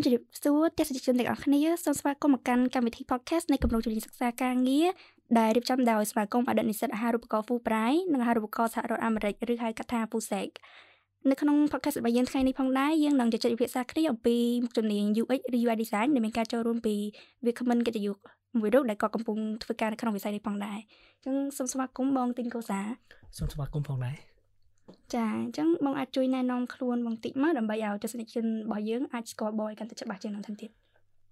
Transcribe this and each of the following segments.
មជម្រាបសួរទស្សនិកជនទាំងអស់គ្នាសូមស្វាគមន៍មកកាន់កម្មវិធី podcast នៃគម្រោងជំនាញសិក្សាការងារដែលរៀបចំដោយសមាគមអតីតនិស្សិតអាហារូបករណ៍ Fulbright និងអាហារូបករណ៍សហរដ្ឋអាមេរិកឬហៅកាត់ថា FUSEC នៅក្នុង podcast របស់យើងថ្ងៃនេះផងដែរយើងនឹងជជែកវិភាសាគ្នាអំពីមុខជំនាញ UX ឬ UI design ដែលមានការចូលរួមពីវាគ្មិនកិត្តិយសមួយរូបដែលក៏កំពុងធ្វើការនៅក្នុងវិស័យនេះផងដែរអញ្ចឹងសូមស្វាគមន៍បងទីនកោសាសូមស្វាគមន៍ផងដែរ ចាអញ្ចឹងបងអាចជួយណែនាំខ្លួនបងតិចមកដើម្បីឲ្យទស្សនិកជនរបស់យើងអាចស្គាល់បងឲ្យកាន់តែច្បាស់ជាងនឹងថែមទៀត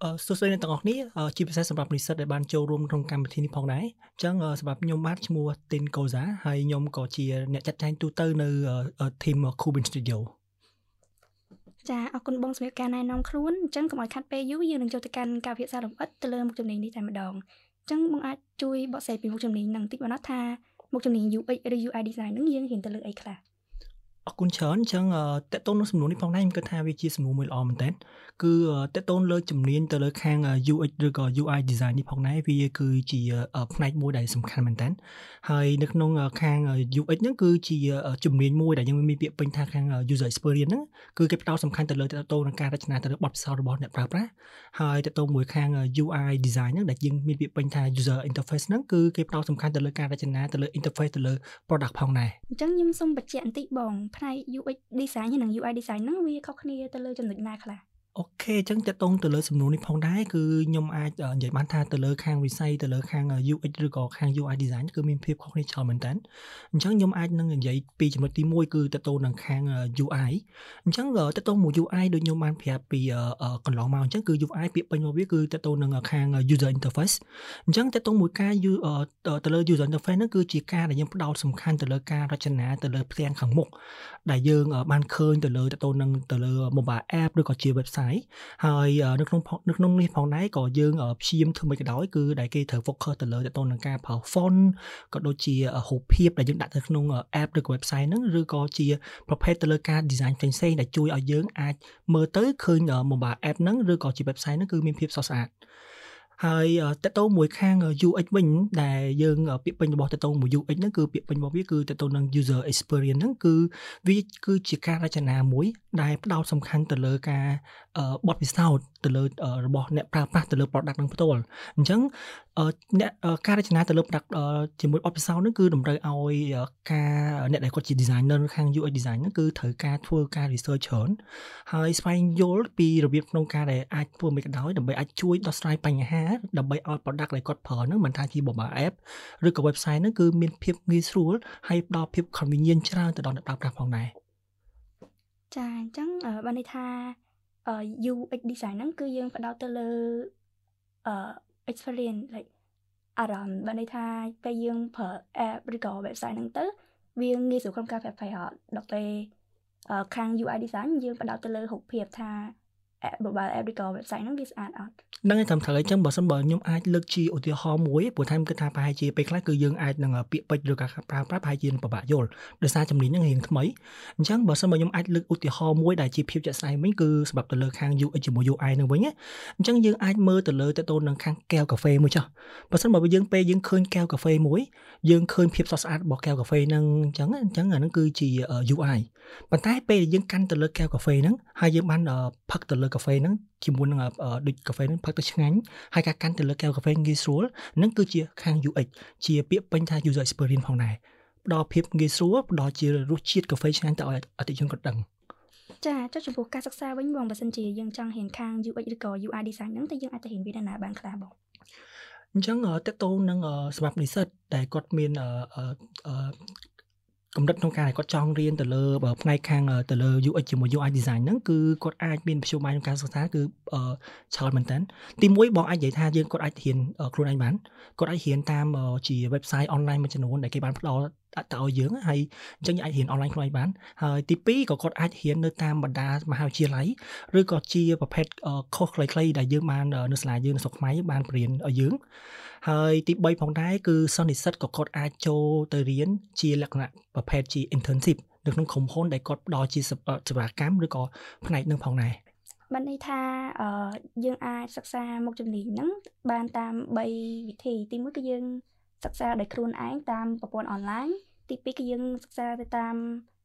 អឺសួស្តីអ្នកទាំងអស់គ្នាជាពិសេសសម្រាប់និស្សិតដែលបានចូលរួមក្នុងកម្មវិធីនេះផងដែរអញ្ចឹងសម្រាប់ខ្ញុំបាទឈ្មោះ Tin Koza ហើយខ្ញុំក៏ជាអ្នកចាត់ចែងទូទៅនៅ team Kubin Studio ចាអរគុណបងសម្រាប់ការណែនាំខ្លួនអញ្ចឹងកុំឲ្យខាត់ពេលយូរយើងនឹងចូលទៅកាន់ការវិភាសាលម្អិតទៅលើមុខជំនាញនេះតែម្ដងអញ្ចឹងបងអាចជួយបកស្រាយពីមុខជំនាញនឹងតិចបានថាមុខជំនាញ UX ឬ UI design នឹងយើងហ៊ានទៅលើអីខ្លះ អរគុណច្រើនអញ្ចឹងតកតូននឹងសំណួរនេះផងដែរខ្ញុំគិតថាវាជាសំណួរមួយល្អមែនតើគឺតកតូនលើជំនាញទៅលើខាង UX ឬក៏ UI design នេះផងដែរវាគឺជាផ្នែកមួយដែលសំខាន់មែនតើហើយនៅក្នុងខាង UX ហ្នឹងគឺជាជំនាញមួយដែលយើងមានពាក្យពេញថាខាង user experience ហ្នឹងគឺគេផ្ដោតសំខាន់ទៅលើតកតូននឹងការរចនាទៅលើបទពិសោធន៍របស់អ្នកប្រើប្រាស់ហើយតកតូនមួយខាង UI design ហ្នឹងដែលយើងមានពាក្យពេញថា user interface ហ្នឹងគឺគេផ្ដោតសំខាន់ទៅលើការរចនាទៅលើ interface ទៅលើ product ផងដែរអញ្ចឹងខ្ញុំសូមបញ្ជាក់បន្តិចបងផ្នែក UX design និង UI design ហ្នឹងវាខុសគ្នាទៅលើចំណុចណាខ្លះ អូខេអញ្ចឹងតកតងទៅលើសំណួរនេះផងដែរគឺខ្ញុំអាចនិយាយបានថាទៅលើខាងវិស័យទៅលើខាង UX ឬក៏ខាង UI design គឺមានភាពខុសគ្នាច្រើនមែនតើអញ្ចឹងខ្ញុំអាចនឹងនិយាយពីចំណុចទី1គឺតកតងនឹងខាង UI អញ្ចឹងតកតងមួយ UI ដូចខ្ញុំបានប្រាប់ពីកន្លងមកអញ្ចឹងគឺ UI ពាក្យពេញរបស់វាគឺតកតងនឹងខាង user interface អញ្ចឹងតកតងមួយការទៅលើ user interface ហ្នឹងគឺជាការដែលយើងផ្ដោតសំខាន់ទៅលើការរចនាទៅលើផ្ទាំងខាងមុខដែលយើងបានឃើញទៅលើតកតងនឹងទៅលើ mobile app ឬក៏ជា website ហើយហើយនៅក្នុងនៅក្នុងនេះផងដែរក៏យើងព្យាយាមធ្វើមិនក៏ដោយគឺដែលគេត្រូវ focus ទៅលើទៅនឹងការប្រើ font ក៏ដូចជារូបភាពដែលយើងដាក់ទៅក្នុង app ឬក៏ website ហ្នឹងឬក៏ជាប្រភេទទៅលើការ design ផ្សេងៗដែលជួយឲ្យយើងអាចមើលទៅឃើញ mobile app ហ្នឹងឬក៏ជា website ហ្នឹងគឺមានភាពស្រស់ស្អាត ហើយតកតងមួយខាង UX វិញដែលយើងពាក្យពេញរបស់តកតងមួយ UX ហ្នឹងគឺពាក្យពេញរបស់វាគឺតកតងនឹង user experience ហ្នឹងគឺវាគឺជាការរចនាមួយ ដែលផ្ដោតសំខាន់ទៅលើការបទពិសោធន៍ទៅលើរបស់អ្នកប្រើប្រាស់ទៅលើ product នឹងផ្ទាល់អញ្ចឹងអ្នកការរចនាទៅលើ product ជាមួយបទពិសោធន៍ហ្នឹងគឺតម្រូវឲ្យការអ្នកដែលគាត់ជា designer ខាង UI design ហ្នឹងគឺត្រូវការធ្វើការ research ច្រើនហើយស្វែងយល់ពីរបៀបក្នុងការដែលអាចធ្វើមិនក៏ដោយដើម្បីអាចជួយដោះស្រាយបញ្ហាដើម្បីឲ្យ product ដែលគាត់ប្រើហ្នឹងមិនថាជា mobile app ឬក៏ website ហ្នឹងគឺមានភាពងាយស្រួលហើយផ្ដល់ភាព convenient ច្រើនទៅដល់អ្នកប្រើប្រាស់ផងដែរចាអញ្ចឹងបានន័យថា UX design ហ្នឹងគឺយើងផ្ដោតទៅលើអឺ experience like អារម្មណ៍បានន័យថាពេលយើងប្រើ app ឬក៏ website ហ្នឹងទៅ វាងាយស្រួលក្នុងការប្រើប្រាស់ដល់ពេលខាង UI design យើងផ្ដោតទៅលើរូបភាពថា mobile app ឬក៏ website ហ្នឹងវាស្អាតអត់ហ្នឹងហើយតាមត្រូវអញ្ចឹងបើសិនបើខ្ញុំអាចលើកជាឧទាហរណ៍មួយព្រោះថាខ្ញុំគិតថាប្រហែលជាពេលខ្លះគឺយើងអាចនឹងពាក្យពេចន៍ឬការប្រើប្រាស់ប្រហែលជាពិបាកយល់ដោយសារជំនាញហ្នឹងរៀងថ្មីអញ្ចឹងបើសិនបើខ្ញុំអាចលើកឧទាហរណ៍មួយដែលជាភាពជាក់ស្ដែងវិញគឺសម្រាប់ទៅលើខាង UX ជាមួយ UI ហ្នឹងវិញអញ្ចឹងយើងអាចមើលទៅលើទៅទៅនឹងខាងកែវកាហ្វេមួយចុះបើសិនបើយើងពេលយើងឃើញកែវកាហ្វេមួយយើងឃើញភាពស្រស់ស្អាតរបស់កែវកាហ្វេហ្នឹងអញ្ចឹងអញ្ចឹងអាហ្នឹងគឺជា UI ប៉ុន្តែពេលយើងកាន់ទៅលើកែវកាហ្វេហ្នឹងហើយយើងបានផឹកទៅលើកាហ្វេហ្នឹងជាមួយនឹងដូចកាហ្វេហ្នឹងផឹកទៅឆ្ងាញ់ហើយការកាន់ទៅលើកែវកាហ្វេងាយស្រួលនឹងគឺជាខាង UX ជាពាក្យពេញថា user experience ផងដែរផ្ដល់ភាពងាយស្រួលផ្ដល់ជារសជាតិកាហ្វេឆ្ងាញ់ទៅឲ្យអតិថិជនគាត់ដឹងចាចុះចំពោះការសិក្សាវិញបងបើសិនជាយើងចង់រៀនខាង UX ឬក៏ UI design ហ្នឹងតើយើងអាចទៅរៀនវានៅណាបានខ្លះបងអញ្ចឹងតកតងនឹងសម្រាប់និស្សិតដែលគាត់មាន កម្រិតក្នុងការដែលគាត់ចង់រៀនទៅលើផ្នែកខាងទៅលើ UX ជាមួយ UI design ហ្នឹងគឺគាត់អាចមានមធ្យោបាយក្នុងការសិក្សាគឺច្រើនមែនតើទីមួយបងអាចនិយាយថាយើងគាត់អាចរៀនខ្លួនឯងបានគាត់អាចរៀនតាមជា website online មួយចំនួនដែលគេបានផ្ដល់ដាក់ទៅឲ្យយើងហើយអញ្ចឹងយើងអាចរៀនអនឡាញខ្លួនឯងបានហើយទី2ក៏គាត់អាចរៀននៅតាមបណ្ដាមហាវិទ្យាល័យឬក៏ជាប្រភេទខុសខ្លីៗដែលយើងបាននៅសាលាយើងនៅស្រុកខ្មែរបានបរៀនឲ្យយើង ហើយទី3ផងដែរគឺសិស្សនិស្សិតក៏គាត់អាចចូលទៅរៀនជាលក្ខណៈប្រភេទជា internship នៅក្នុងក្រុមហ៊ុនដែលគាត់ផ្ដល់ជាសេវាកម្មឬក៏ផ្នែកនឹងផងដែរបានន័យថាអឺយើងអាចសិក្សាមុខជំនាញហ្នឹងបានតាម3វិធីទី1គឺយើងសិក្សាដោយខ្លួនឯងតាមប្រព័ន្ធអនឡាញទី2គឺយើងសិក្សាទៅតាម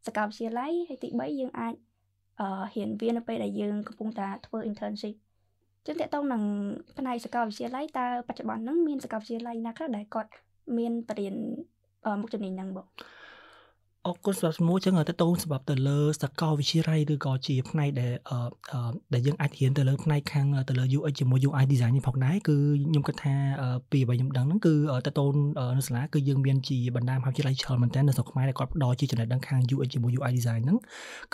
សាកលវិទ្យាល័យហើយទី3យើងអាចអអឺរៀនវានៅពេលដែលយើងកំពុងតែធ្វើ internship ចឹងតើតោងនឹងផ្នែកសាកលវិទ្យាល័យតើបច្ចុប្បន្នហ្នឹងមានសាកលវិទ្យាល័យណាខ្លះដែលគាត់មានបរិញ្ញាមុខជំនាញហ្នឹងបង អរគុណសម្រាប់សំណួរចឹងទៅតូនសម្រាប់ទៅលើសកលវិទ្យាល័យឬក៏ជាផ្នែកដែលអឺដែលយើងអាចរៀនទៅលើផ្នែកខាងទៅលើ UX ជាមួយ UI design នេះផងដែរគឺខ្ញុំគិតថាពីអ្វីខ្ញុំដឹងហ្នឹងគឺទៅតូននៅសាលាគឺយើងមានជាបណ្ដាមហាវិទ្យាល័យច្រើនមែនទែននៅស្រុកខ្មែរដែលគាត់ផ្ដល់ជាចំណេះដឹងខាង UX ជាមួយ UI design ហ្នឹង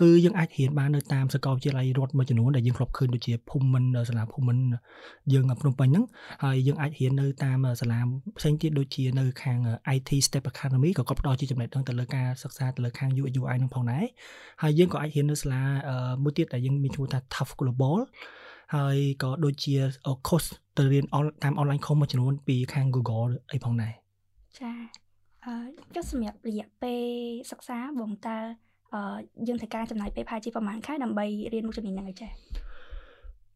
គឺយើងអាចរៀនបាននៅតាមសាកលវិទ្យាល័យរដ្ឋមួយចំនួនដែលយើងធ្លាប់ឃើញដូចជាភូមិន្ទសាលាភូមិន្ទយើងភ្នំពេញហ្នឹងហើយយើងអាចរៀននៅតាមសាលាផ្សេងទៀតដូចជានៅខាង IT Step Academy ក៏គាត់ផ្ដល់ជាចំណេះដឹងទៅលើការសិក្សាទៅលើខាង UX UI នឹងផងដែរហើយយើងក៏អាចរៀននៅសាលាមួយទៀតដែលយើងមានឈ្មោះថា Tough Global ហើយក៏ដូចជា course ទៅរៀនតាម online course មួយចំនួនពីខាង Google អីផងដែរចាអឺចុះសម្រាប់រយៈពេលសិក្សាបងតើអឺយើងត្រូវការចំណាយពេលប្រហែលជាប្រហែលខែដើម្បីរៀនមុខជំនាញហ្នឹងឯចា៎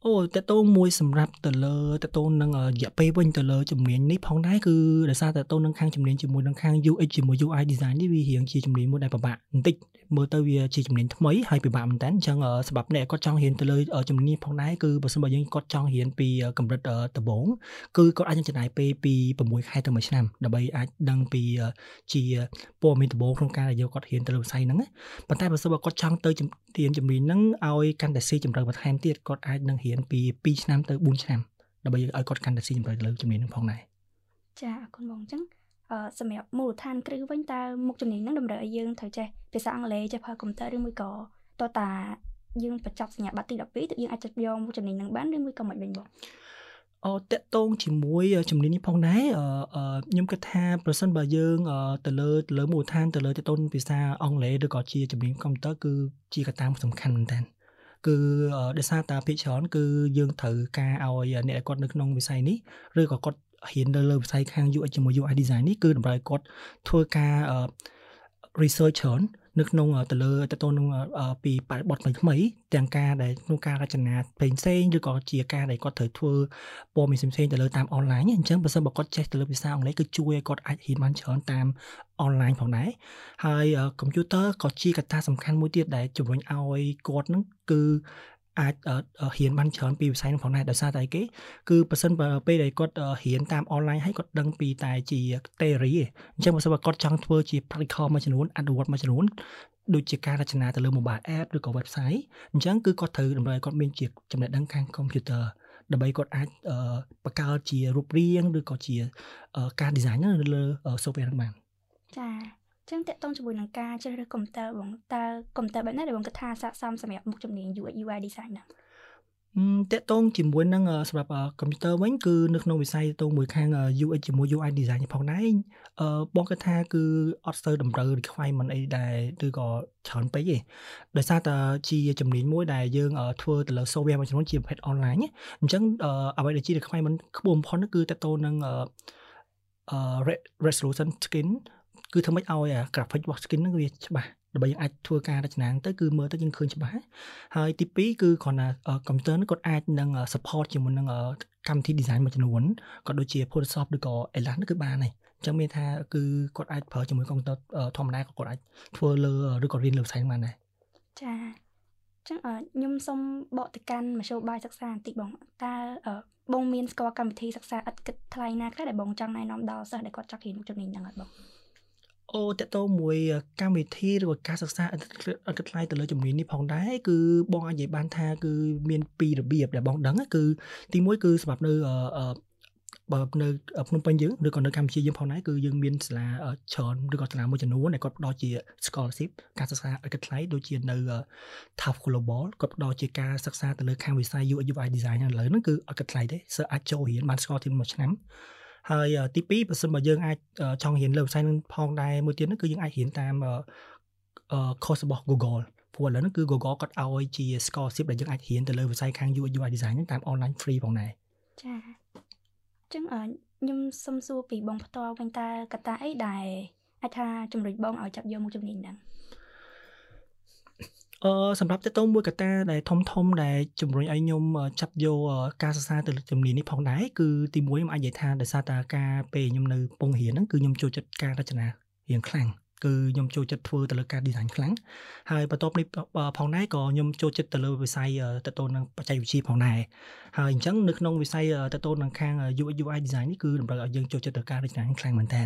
អូតកតងមួយសម្រាប់ទៅលើតកតងនឹងរយៈពេលវិញទៅលើជំនាញនេះផងដែរគឺដោយសារតកតងនឹងខាងជំនាញជាមួយនឹងខាង UX ជាមួយ UI design នេះវារៀងជាជំនាញមួយដែលពិបាកបន្តិចមើលទៅវាជាជំនាញថ្មីហើយពិបាកមែនតើអញ្ចឹងសម្រាប់អ្នកគាត់ចង់រៀនទៅលើជំនាញផងដែរគឺបើសិនបើយើងគាត់ចង់រៀនពីកម្រិតដំបូងគឺគាត់អាចចំណាយពេលពី6ខែទៅ1ឆ្នាំដើម្បីអាចដឹងពីជាព័ត៌មានដំបូងក្នុងការដែលយកគាត់រៀនទៅលើវិស័យហ្នឹងប៉ុន្តែបើសិនបើគាត់ចង់ទៅ រៀនជំនាញហ្នឹងឲ្យកាន់តែស៊ីជម្រៅបន្ថែមទៀតគាត់អាចនឹងរៀនពី2ឆ្នាំទៅ4ឆ្នាំដើម្បីឲ្យគាត់កាន់តែស៊ីជម្រៅលើជំនាញហ្នឹងផងដែរចាអរគុណបងអញ្ចឹងសម្រាប់មូលដ្ឋានគ្រឹះវិញតើមុខជំនាញហ្នឹងតម្រូវឲ្យយើងត្រូវចេះភាសាអង់គ្លេសចេះប្រើកុំព្យូទ័រឬមួយក៏តើតាយើងបញ្ចប់សញ្ញាបត្រទី12ទើបយើងអាចចាប់យកមុខជំនាញហ្នឹងបានឬមួយក៏មិនវិញបង អតកតងជាមួយជំនាញនេះផងដែរខ្ញុំគិតថាប្រសិនបើយើងទៅលើទៅលើមូលដ្ឋានទៅលើតកតងភាសាអង់គ្លេសឬក៏ជាជំនាញកុំព្យូទ័រគឺជាកត្តាសំខាន់មែនតើគឺដោយសារតាភាគច្រើនគឺយើងត្រូវការឲ្យអ្នកគាត់នៅក្នុងវិស័យនេះឬក៏គាត់ហ៊ាននៅលើវិស័យខាង UX ជាមួយ UI design នេះគឺតម្រូវឲ្យគាត់ធ្វើការ research ច្រើន នៅក្នុងទៅលើតទៅនឹងពីបរិបទថ្មីថ្មីទាំងការដែលក្នុងការរចនាផ្សេងផ្សេងឬក៏ជាការដែលគាត់ត្រូវធ្វើព័ត៌មានផ្សេងៗទៅលើតាមអនឡាញអញ្ចឹងបើសិនបើគាត់ចេះទៅលើភាសាអង់គ្លេសគឺជួយឲ្យគាត់អាចហ៊ានបានច្រើនតាមអនឡាញផងដែរហើយកុំព្យូទ័រក៏ជាកត្តាសំខាន់មួយទៀតដែលជំរុញឲ្យគាត់នឹងគឺ អាចរៀនបានច្រើនពីវិស័យនោះផងដែរដោយសារតែគេគឺប៉ះសិនបើពេលដែលគាត់រៀនតាមអនឡាញហើយគាត់ដឹងពីតែជា theory អញ្ចឹងបើសិនបើគាត់ចង់ធ្វើជា practical មួយចំនួនអនុវត្តមួយចំនួនដូចជាការរចនាទៅលើ mobile app ឬក៏ website អញ្ចឹងគឺគាត់ត្រូវតម្រូវឲ្យគាត់មានជាចំណេះដឹងខាង computer ដើម្បីគាត់អាចបង្កើតជារូបរាងឬក៏ជាការ design នៅលើ software ហ្នឹងបានចា ចឹងតកតងជាមួយនឹងការជ្រើសរើសកុំព្យូទ័របងតើកុំព្យូទ័របែបណាដែលបងគិតថាស័ក្តិសមសម្រាប់មុខជំនាញ UX UI design ហ្នឹងតកតងជាមួយនឹងសម្រាប់កុំព្យូទ័រវិញគឺនៅក្នុងវិស័យតងមួយខាង UX ជាមួយ UI design ផងដែរអឺបងគិតថាគឺអត់ស្ទើរតម្រូវ requirement អីដែរឬក៏ច្រើនពេកទេដោយសារតែជាជំនាញមួយដែលយើងធ្វើទៅលើ software មួយចំនួនជាប្រភេទ online អញ្ចឹងអ្វីដែលជា requirement ខ្ពស់បំផុតគឺតកតងនឹងអឺ resolution skin គឺធ្វើម៉េចឲ្យ graphic របស់ skin ហ្នឹងវាច្បាស់ដើម្បីយើងអាចធ្វើការរចនាទៅគឺមើលទៅយើងឃើញច្បាស់ហើយទី2គឺគ្រាន់តែកុំព្យូទ័រហ្នឹងគាត់អាចនឹង support ជាមួយនឹងកម្មវិធី design មួយចំនួនក៏ដូចជា Photoshop ឬក៏ Elan គឺបានហើយអញ្ចឹងមានថាគឺគាត់អាចប្រើជាមួយកុំព្យូទ័រធម្មតាក៏គាត់អាចធ្វើលើឬក៏រៀនលើផ្សេងបានដែរចាចឹងខ្ញុំសូមបកទៅកាន់មធ្យោបាយសិក្សាបន្តិចបងតើបងមានស្គាល់កម្មវិធីសិក្សាឥតគិតថ្លៃណាខ្លះដែលបងចង់ណែនាំដល់សិស្សដែលគាត់ចង់រៀនមុខជំនាញហ្នឹងអត់បង អូតកតមួយកម្មវិធីឬក៏ការសិក្សាអត់គិតថ្លៃទៅលើជំនាញនេះផងដែរគឺបងអាចនិយាយបានថាគឺមានពីររបៀបដែលបងដឹងគឺទីមួយគឺសម្រាប់នៅបើនៅភ្នំពេញយើងឬក៏នៅកម្ពុជាយើងផងដែរគឺយើងមានសាលាច្រើនឬក៏សាលាមួយចំនួនដែលគាត់ផ្ដល់ជា scholarship ការសិក្សាឲ្យគិតថ្លៃដូចជានៅ Tough Global គាត់ផ្ដល់ជាការសិក្សាទៅលើខាងវិស័យ UX UI design ឥឡូវហ្នឹងគឺឲ្យគិតថ្លៃទេសិស្សអាចចូលរៀនបាន scholarship មួយឆ្នាំ ហើយទី2បើសិនបើយើងអាចចង់រៀនលើវិស័យនឹងផងដែរមួយទៀតនោះគឺយើងអាចរៀនតាម course របស់ Google ព្រោះឥឡូវនេះគឺ Google គាត់ឲ្យជា scholarship ដែលយើងអាចរៀនទៅលើវិស័យខាង UI UI design ហ្នឹងតាម online free ផងដែរចាអញ្ចឹងខ្ញុំសុំសួរពីបងផ្ទាល់វិញតើកត្តាអីដែលអាចថាជំរុញបងឲ្យចាប់យកមុខជំនាញហ្នឹង អឺសម្រាប់តទៅមួយកត្តាដែលធំធំដែលជំរុញឲ្យខ្ញុំចាប់យកការសិក្សាទៅជំនាញនេះផងដែរគឺទីមួយខ្ញុំអាចនិយាយថាដោយសារតែការពេលខ្ញុំនៅពងរៀនហ្នឹងគឺខ្ញុំចូលចិត្តការរចនារៀងខ្លាំងគឺខ្ញុំចូលចិត្តធ្វើទៅលើការ design ខ្លាំងហើយបន្ទាប់នេះផងដែរក៏ខ្ញុំចូលចិត្តទៅលើវិស័យទៅទៅនឹងបច្ចេកវិទ្យាផងដែរហើយអញ្ចឹងនៅក្នុងវិស័យទៅទៅនឹងខាង UX UI design នេះគឺតម្រូវឲ្យយើងចូលចិត្តទៅការ design ខ្លាំងមែនតើ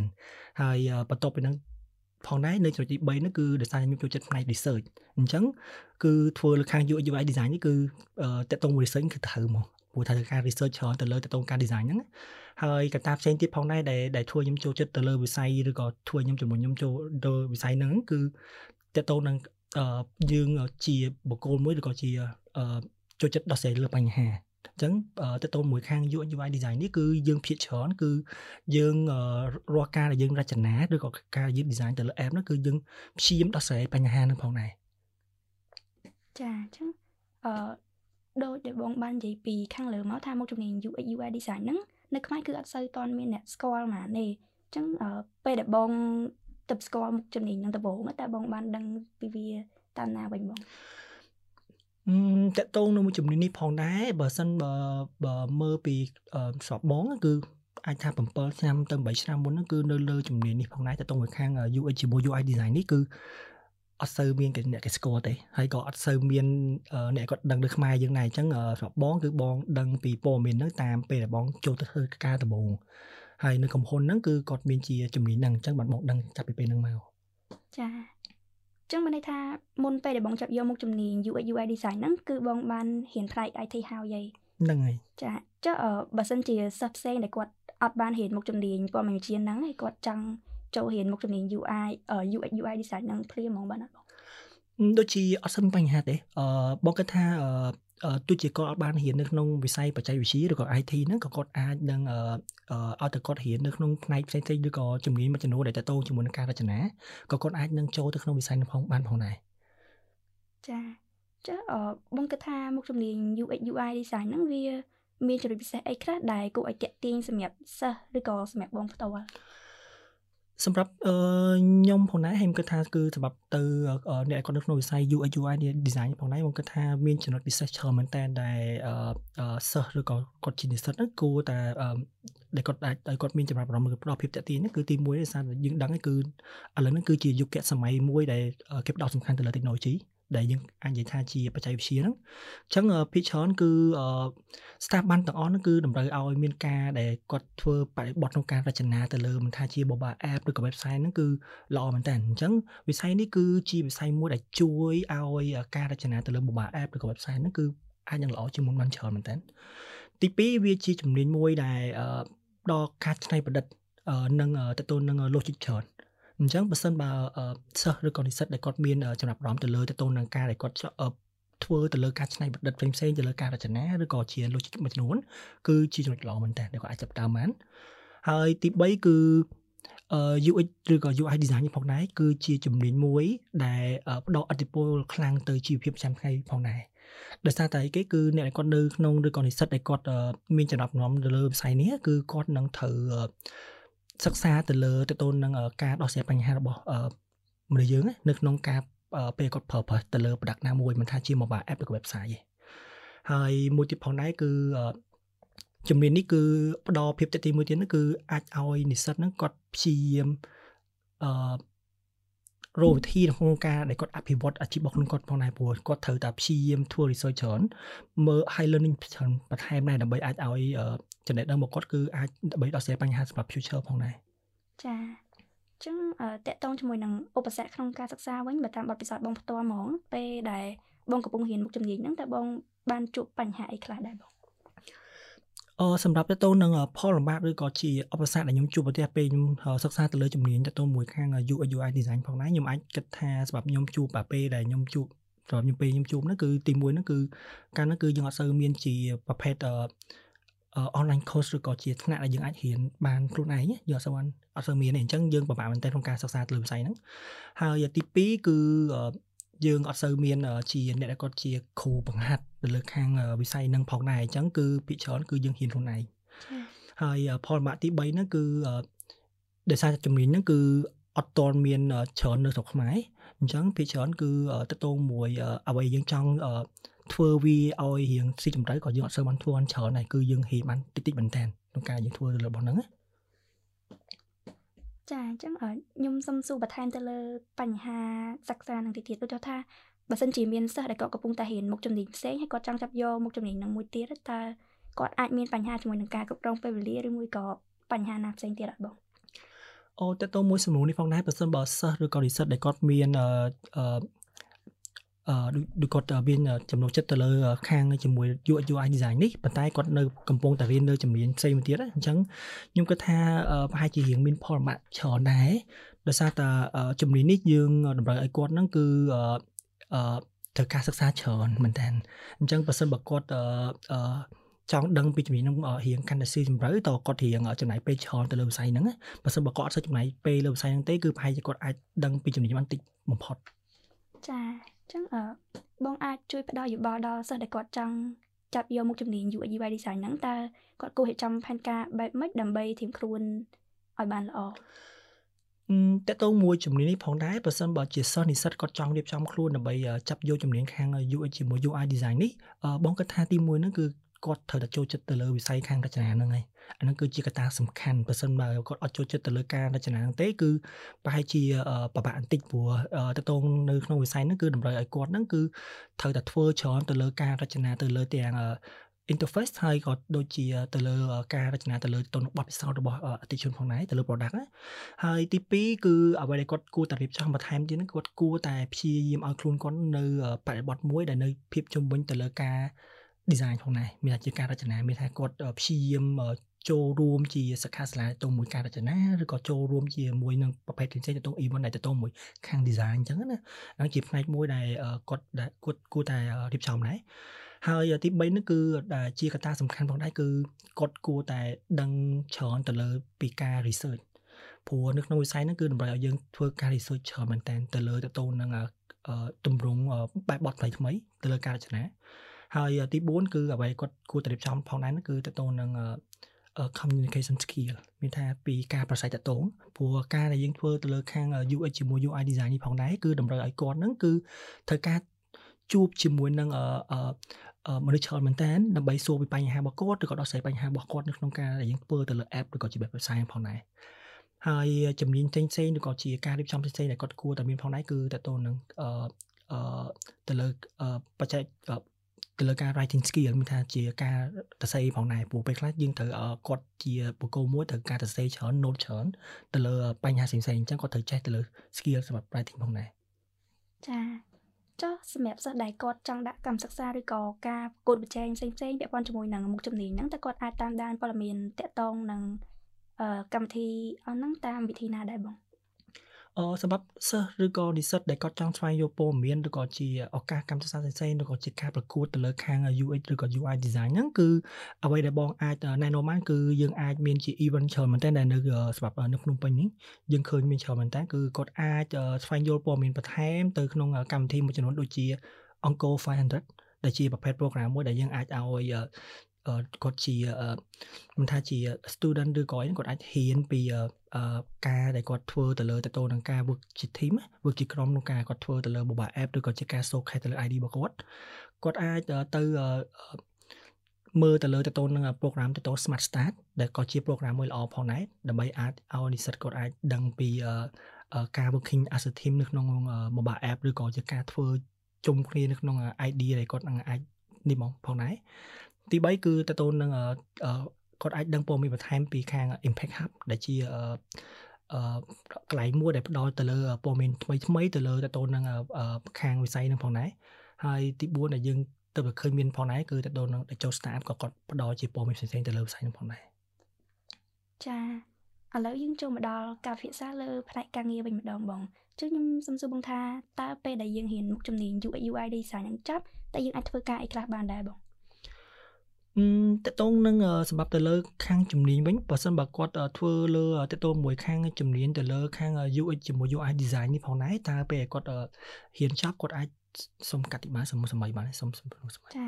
ហើយបន្ទាប់ពីហ្នឹង ផងដែរនៅចំណុចទី3នោះគឺដោយសារខ្ញុំចូលចិត្តផ្នែក research អញ្ចឹងគឺធ្វើលើខាង UI UI design នេះគឺតកតង research គឺត្រូវមកព្រោះថាការ research ច្រើនទៅលើតកតងការ design ហ្នឹងហើយកត្តាផ្សេងទៀតផងដែរដែលដែលធ្វើខ្ញុំចូលចិត្តទៅលើវិស័យឬក៏ធ្វើខ្ញុំជំរុញខ្ញុំចូលទៅវិស័យហ្នឹងគឺតកតងនឹងយើងជាបុគ្គលមួយឬក៏ជាចូលចិត្តដោះស្រាយលើបញ្ហា អញ្ចឹងទៅទៅមួយខាង UI UI design នេះគឺយើងភាគច្រើនគឺយើងរាល់ការដែលយើងរចនាឬក៏ការយើង design ទៅលើ app នោះគឺយើងព្យាយាមដោះស្រាយបញ្ហានឹងផងដែរចាអញ្ចឹងអឺដូចដែលបងបាននិយាយពីខាងលើមកថាមុខជំនាញ UX UI design ហ្នឹងនៅខ្មែរគឺអត់សូវតន់មានអ្នកស្គាល់ហ្មងទេអញ្ចឹងពេលដែលបងទៅស្គាល់មុខជំនាញហ្នឹងដំបូងតើបងបានដឹងពីវាតាមណាវិញបង តកតងនៅមួយជំនាញនេះផងដែរបើសិនបើបើមើលពីស្របបងគឺអាចថា7ឆ្នាំទៅ8ឆ្នាំមុនហ្នឹងគឺនៅលើជំនាញនេះផងដែរតកតងមួយខាង UX ជាមួយ UI design នេះគឺអត់សូវមានគេអ្នកគេស្គាល់ទេហើយក៏អត់សូវមានអ្នកគាត់ដឹងនៅខ្មែរយើងដែរអញ្ចឹងស្របបងគឺបងដឹងពីព័ត៌មានហ្នឹងតាមពេលដែលបងចូលទៅធ្វើការដំបូងហើយនៅកំហ៊ុនហ្នឹងគឺគាត់មានជាជំនាញហ្នឹងអញ្ចឹងបានបងដឹងចាប់ពីពេលហ្នឹងមកចា ចឹងមានន័យថាមុនពេលដែលបងចាប់យកមុខជំនាញ UX UI design ហ្នឹងគឺបងបានរៀនផ្នែក IT ហើយហីហ្នឹងហើយចាចុះបើសិនជាសិស្សផ្សេងដែលគាត់អត់បានរៀនមុខជំនាញព័ត៌មានវិទ្យាហ្នឹងហើយគាត់ចង់ចូលរៀនមុខជំនាញ UI UX UI design ហ្នឹងព្រាមហ្មងបានអត់បងដូចជាអត់សិនបញ្ហាទេអឺបងគិតថាអឺ ទោះជាគាត់អត់បានរៀននៅក្នុងវិស័យបច្ចេកវិទ្យាឬក៏ IT ហ្នឹងក៏គាត់អាចនឹងអឺឲ្យតែគាត់រៀននៅក្នុងផ្នែកផ្សេងៗឬក៏ជំនាញមួយចំនួនដែលតទៅជាមួយនឹងការរចនាក៏គាត់អាចនឹងចូលទៅក្នុងវិស័យនោះផងបានផងដែរចាចាអឺបងគិតថាមុខជំនាញ UX UI design ហ្នឹងវា មានចំណុចពិសេសអីខ្លះដែលគួរឲ្យតាក់ទាញសម្រាប់សិស្សឬក៏សម្រាប់បងផ្ទាល់ សម្រាប់ខ្ញុំផងដែរខ្ញុំគិតថាគឺសម្រាប់ទៅអ្នកគាត់នៅក្នុងវិស័យ UX UI design ផងដែរខ្ញុំគិតថាមានចំណុចពិសេសច្រើនមែនតើដែលសិស្សឬក៏គាត់ជានិស្សិតហ្នឹងគួរតែដែលគាត់អាចឲ្យគាត់មានចំណាប់អារម្មណ៍ឬផ្ដល់ភាពតាក់ទាញហ្នឹងគឺទី1ដោយសារយើងដឹងគឺឥឡូវហ្នឹងគឺជាយុគសម័យមួយដែលគេផ្ដោតសំខាន់ទៅលើ technology ដែលយើងអាចនិយាយថាជាបច្ចេកវិទ្យាហ្នឹងអញ្ចឹងភាគច្រើនគឺ staff បានទាំងអស់ហ្នឹងគឺតម្រូវឲ្យមានការដែលគាត់ធ្វើបរិបទក្នុងការរចនាទៅលើមិនថាជា mobile app ឬក៏ website ហ្នឹងគឺល្អមែនតើអញ្ចឹងវិស័យនេះគឺជាវិស័យមួយដែលជួយឲ្យការរចនាទៅលើ mobile app ឬក៏ website ហ្នឹងគឺអាចនឹងល្អជាងមុនបានច្រើនមែនតើទី2វាជាជំនាញមួយដែលដល់ការច្នៃប្រឌិតនឹងទទួលនឹង logic ច្រើន អញ្ចឹងបើសិនបើសិស្សឬក៏និស្សិតដែលគាត់មានចំណាប់អារម្មណ៍ទៅលើទៅទៅនឹងការដែលគាត់ធ្វើទៅលើការច្នៃប្រឌិតផ្សេងៗទៅលើការរចនាឬក៏ជា logic មួយចំនួនគឺជាចំណុចល្អមែនតើដែលគាត់អាចចាប់តាមបានហើយទី3គឺ UX ឬក៏ UI design នេះផងដែរគឺជាជំនាញមួយ ដែលផ្ដល់អធិពលខ្លាំងទៅជីវភាពប្រចាំថ្ងៃផងដែរដោយសារតែគេគឺអ្នកដែលគាត់នៅក្នុងឬក៏និស្សិតដែលគាត់មានចំណាប់អារម្មណ៍ទៅលើវិស័យនេះគឺគាត់នឹងត្រូវ សិក្សាទៅលើទៅទៅនឹងការដោះស្រាយបញ្ហារបស់មនុស្សយើងនៅក្នុងការពេលគាត់ប្រើប្រាស់ទៅលើ product ណាមួយមិនថាជា mobile app ឬក៏ website ទេហើយមួយទៀតផងដែរគឺជំនាញនេះគឺផ្ដល់ភាពទាក់ទាញមួយទៀតនោះគឺអាចឲ្យនិស្សិតហ្នឹងគាត់ព្យាយាមអឺរកវិធីក្នុងការដែលគាត់អភិវឌ្ឍអាជីពរបស់ខ្លួនគាត់ផងដែរព្រោះគាត់ត្រូវតែព្យាយាមធ្វើ research ច្រើនមើល high learning ច្រើនបន្ថែមដែរដើម្បីអាចឲ្យ ចំណេះដឹងរបស់គាត់គឺអាចដើម្បីដោះស្រាយបញ្ហាសម្រាប់ future ផងដែរចាអញ្ចឹងតកតងជាមួយនឹងឧបសគ្គក្នុងការសិក្សាវិញបើតាមបទពិសោធន៍បងផ្ទាល់ហ្មងពេលដែលបងកំពុងរៀនមុខជំនាញហ្នឹងតើបងបានជួបបញ្ហាអីខ្លះដែរបងអឺសម្រាប់ទៅនឹងផលលំបាកឬក៏ជាឧបសគ្គដែលខ្ញុំជួបប្រទះពេលខ្ញុំសិក្សាទៅលើជំនាញទៅមួយខាង UI UI design ផងដែរខ្ញុំអាចគិតថាសម្រាប់ខ្ញុំជួបពេលដែលខ្ញុំជួបសម្រាប់ខ្ញុំពេលខ្ញុំជួបហ្នឹងគឺទី1ហ្នឹងគឺកាលហ្នឹងគឺយើងអត់សូវមានជាប្រភេទអឺ online course ឬក៏ជាថ្នាក់ដែលយើងអាចរៀនបានខ្លួនឯងយើងអត់សូវអត់សូវមានទេអញ្ចឹងយើងពិបាកមែនទែនក្នុងការសិក្សាទៅលើវិស័យហ្នឹងហើយទី2គឺយើងអត់សូវមានជាអ្នកដែលគាត់ជាគ្រូបង្ហាត់ទៅលើខាងវិស័យហ្នឹងផងដែរអញ្ចឹងគឺភាគច្រើនគឺយើងហ៊ានខ្លួនឯងហើយផលម៉ាក់ទី3ហ្នឹងគឺដោយសារជំនាញហ្នឹងគឺអត់ទាន់មានច្រើននៅស្រុកខ្មែរអញ្ចឹងភាគច្រើនគឺតកតងមួយអ្វីយើងចង់ ធ្វើវាឲ្យរៀងស៊ីជម្រៅក៏យើងអត់សូវបានធ្វើបានច្រើនដែរគឺយើងហ៊ានបានតិចតិចមែនតើក្នុងការយើងធ្វើរបស់ហ្នឹងចាអញ្ចឹងខ្ញុំសុំសួរបន្ថែមទៅលើបញ្ហាសិក្សានឹងទីទៀតដូចថាបើសិនជាមានសិស្សដែលគាត់កំពុងតែរៀនមុខជំនាញផ្សេងហើយគាត់ចង់ចាប់យកមុខជំនាញនឹងមួយទៀតតើគាត់អាចមានបញ្ហាជាមួយនឹងការគ្រប់គ្រងពេលវេលាឬមួយក៏បញ្ហាណាផ្សេងទៀតអត់បងអូតើតើមួយសំណួរនេះផងដែរបើសិនបើសិស្សឬក៏ research ដែលគាត់មានអឺអឺ ដូចគាត់មានចំណូលចិត្តទៅលើខាងជាមួយ UX UI design នេះប៉ុន្តែគាត់នៅកំពុងតែរៀននៅជំនាញផ្សេងមួយទៀតអញ្ចឹងខ្ញុំគិតថាប្រហែលជារៀងមានផលលំបាកច្រើនដែរដោយសារតែជំនាញនេះយើងតម្រូវឲ្យគាត់ហ្នឹងគឺអឺត្រូវការសិក្សាច្រើនមែនតើអញ្ចឹងបើសិនបើគាត់អឺចង់ដឹងពីជំនាញហ្នឹងរៀងកាន់តែស៊ីជម្រៅតើគាត់រៀងចំណាយពេលច្រើនទៅលើវិស័យហ្នឹងបើសិនបើគាត់អត់សូវចំណាយពេលលើវិស័យហ្នឹងទេគឺប្រហែលជាគាត់អាចដឹងពីជំនាញបានតិចបំផុតចាអញ្ចឹងអឺបងអាចជួយផ្ដល់យោបល់ដល់សិស្សដែលគាត់ចង់ចាប់យកមុខជំនាញ UX UI design ហ្នឹងតើគាត់គួររៀបចំផែនការបែបម៉េចដើម្បីត្រៀមខ្លួនឲ្យបានល្អតើតើមួយជំនាញនេះផងដែរបើសិនបើជាសិស្សនិស្សិតគាត់ចង់រៀបចំខ្លួនដើម្បីចាប់យកជំនាញខាង UX ជាមួយ UI design នេះបងគិតថាទី1ហ្នឹងគឺគាត់ត្រូវតែចូលចិត្តទៅលើវិស័យខាងរចនាហ្នឹងហើយ អាហ្នឹងគឺជាកត្តាសំខាន់បើសិនបើគាត់អត់ចូលចិត្តទៅលើការរចនាហ្នឹងទេគឺប្រហែលជាពិបាកបន្តិចព្រោះតកតងនៅក្នុងវិស័យហ្នឹងគឺតម្រូវឲ្យគាត់ហ្នឹងគឺត្រូវតែធ្វើច្រើនទៅលើការរចនាទៅលើទាំង interface ហើយក៏ដូចជាទៅលើការរចនាទៅលើទៅនឹងបទពិសោធន៍របស់អតិថិជនផងដែរទៅលើ product ណាហើយទី2គឺអ្វីដែលគាត់គួរតែរៀបចំបន្ថែមទៀតហ្នឹងគាត់គួរតែព្យាយាមឲ្យខ្លួនគាត់នៅបរិបទមួយដែលនៅភាពជំវិញទៅលើការ design ផងដែរមានថាជាការរចនាមានថាគាត់ព្យាយាម ចូលរួមជាសិក្ខាសាលាទៅមួយការរចនាឬក៏ចូលរួមជាមួយនឹងប្រភេទផ្សេងៗទៅ event ដែលទៅមួយខាង design អញ្ចឹងណាហ្នឹងជាផ្នែកមួយដែលគាត់ដែលគាត់គួរតែរៀបចំដែរហើយទី3នេះគឺដែលជាកត្តាសំខាន់ផងដែរគឺគាត់គួរតែដឹងច្រើនទៅលើពីការ research ព្រោះនៅក្នុងវិស័យហ្នឹងគឺតម្រូវឲ្យយើងធ្វើការ research ច្រើនមែនតើទៅលើទៅទៅនឹងទម្រង់បែបបទថ្មីថ្មីទៅលើការរចនាហើយទី4គឺអ្វីគាត់គួរតែរៀបចំផងដែរគឺទៅទៅនឹង communication skill មានថាពីការប្រស័យតតងព្រោះការដែលយើងធ្វើទៅលើខាង UX ជាមួយ UI design នេះផងដែរគឺតម្រូវឲ្យគាត់ហ្នឹងគឺត្រូវការជួបជាមួយនឹងអឺមនុស្សច្រើនមែនតើដើម្បីសួរពីបញ្ហារបស់គាត់ឬក៏ដោះស្រាយបញ្ហារបស់គាត់នៅក្នុងការដែលយើងធ្វើទៅលើ app ឬក៏ជា website ផងដែរហើយជំនាញផ្សេងផ្សេងឬក៏ជាការរៀបចំផ្សេងៗដែលគាត់គួរតែមានផងដែរគឺតទៅនឹងអឺអឺទៅលើបច្ចេក ទៅលើការ writing skill មានថាជាការសរសេរផងដែរព្រោះពេលខ្លះយើងត្រូវគាត់ជាបុគ្គលមួយត្រូវការសរសេរច្រើន note ច្រើនទៅលើបញ្ហាផ្សេងៗអញ្ចឹងគាត់ត្រូវចេះទៅលើ skill សម្រាប់ writing ផងដែរចាចុះសម្រាប់សិស្សដែលគាត់ចង់ដាក់កម្មសិក្សាឬក៏ការប្រកួតប្រជែងផ្សេងផ្សេងពាក់ព័ន្ធជាមួយនឹងមុខជំនាញហ្នឹងតើគាត់អាចតាមដានព័ត៌មានតាក់ទងនឹងកម្មវិធីអស់ហ្នឹងតាមវិធីណាដែរបង អឺសម្រាប់សិស្សឬក៏និស្សិតដែលគាត់ចង់ស្វែងយល់ព័ត៌មានឬក៏ជាឱកាសកម្មសិក្សាផ្សេងៗឬក៏ជាការប្រកួតទៅលើខាង UX ឬក៏ UI design ហ្នឹងគឺអ្វីដែលបងអាចណែនាំបានគឺយើងអាចមានជា event ច្រើនមែនតើដែលនៅសម្រាប់នៅភ្នំពេញនេះយើងឃើញមានច្រើនមែនតើគឺគាត់អាចស្វែងយល់ព័ត៌មានបន្ថែមទៅក្នុងកម្មវិធីមួយចំនួនដូចជា Onco 500ដែលជាប្រភេទ program មួយដែលយើងអាចឲ្យ គាត់ជាមិនថាជា student ឬក៏គាត់អាចហ៊ានពីការដែលគាត់ធ្វើទៅលើតទៅនឹងការ work ជា team work ជាក្រុមក្នុងការគាត់ធ្វើទៅលើ mobile app ឬក៏ជាការ showcase ទៅលើ ID របស់គាត់គាត់អាចទៅមើលទៅលើតទៅនឹង program ទៅ Smart Start ដែលក៏ជា program មួយល្អផងដែរដើម្បីអាចឲ្យនិស្សិតគាត់អាចដឹងពីការ working as a team នៅក្នុង mobile app ឬក៏ជាការធ្វើជុំគ្នានៅក្នុង ID ដែលគាត់នឹងអាចនេះមកផងដែរ ទី3គឺតទៅនឹងគាត់អាចដឹងព័ត៌មានបន្ថែមពីខាង Impact Hub ដែលជាអឺកន្លែងមួយដែលផ្ដល់ទៅលើព័ត៌មានថ្មីថ្មីទៅលើតទៅនឹងខាងវិស័យនឹងផងដែរហើយទី4ដែលយើងទៅឃើញមានផងដែរគឺតទៅនឹងចូល staff ក៏គាត់ផ្ដល់ជាព័ត៌មានផ្សេងៗទៅលើវិស័យនឹងផងដែរចាឥឡូវយើងចូលមកដល់ការពិភាក្សាលើផ្នែកការងារវិញម្ដងបងចឹងខ្ញុំសុំសួរបងថាតើពេលដែលយើងរៀនមុខជំនាញ UX UI design នឹងចប់តើយើងអាចធ្វើការអីខ្លះបានដែរបង តកតងនឹងសម្រាប់ទៅលើ ខាងជំនាញវិញបើសិនបើគាត់ធ្វើលើតកតងមួយខាងជំនាញទៅលើខាង UX ជាមួយ UI design នេះផងដែរតើពេលគាត់ហ៊ានចាប់គាត់អាចសុំកាត់ទីបានសុំសម័យបានសុំសុំសម័យចា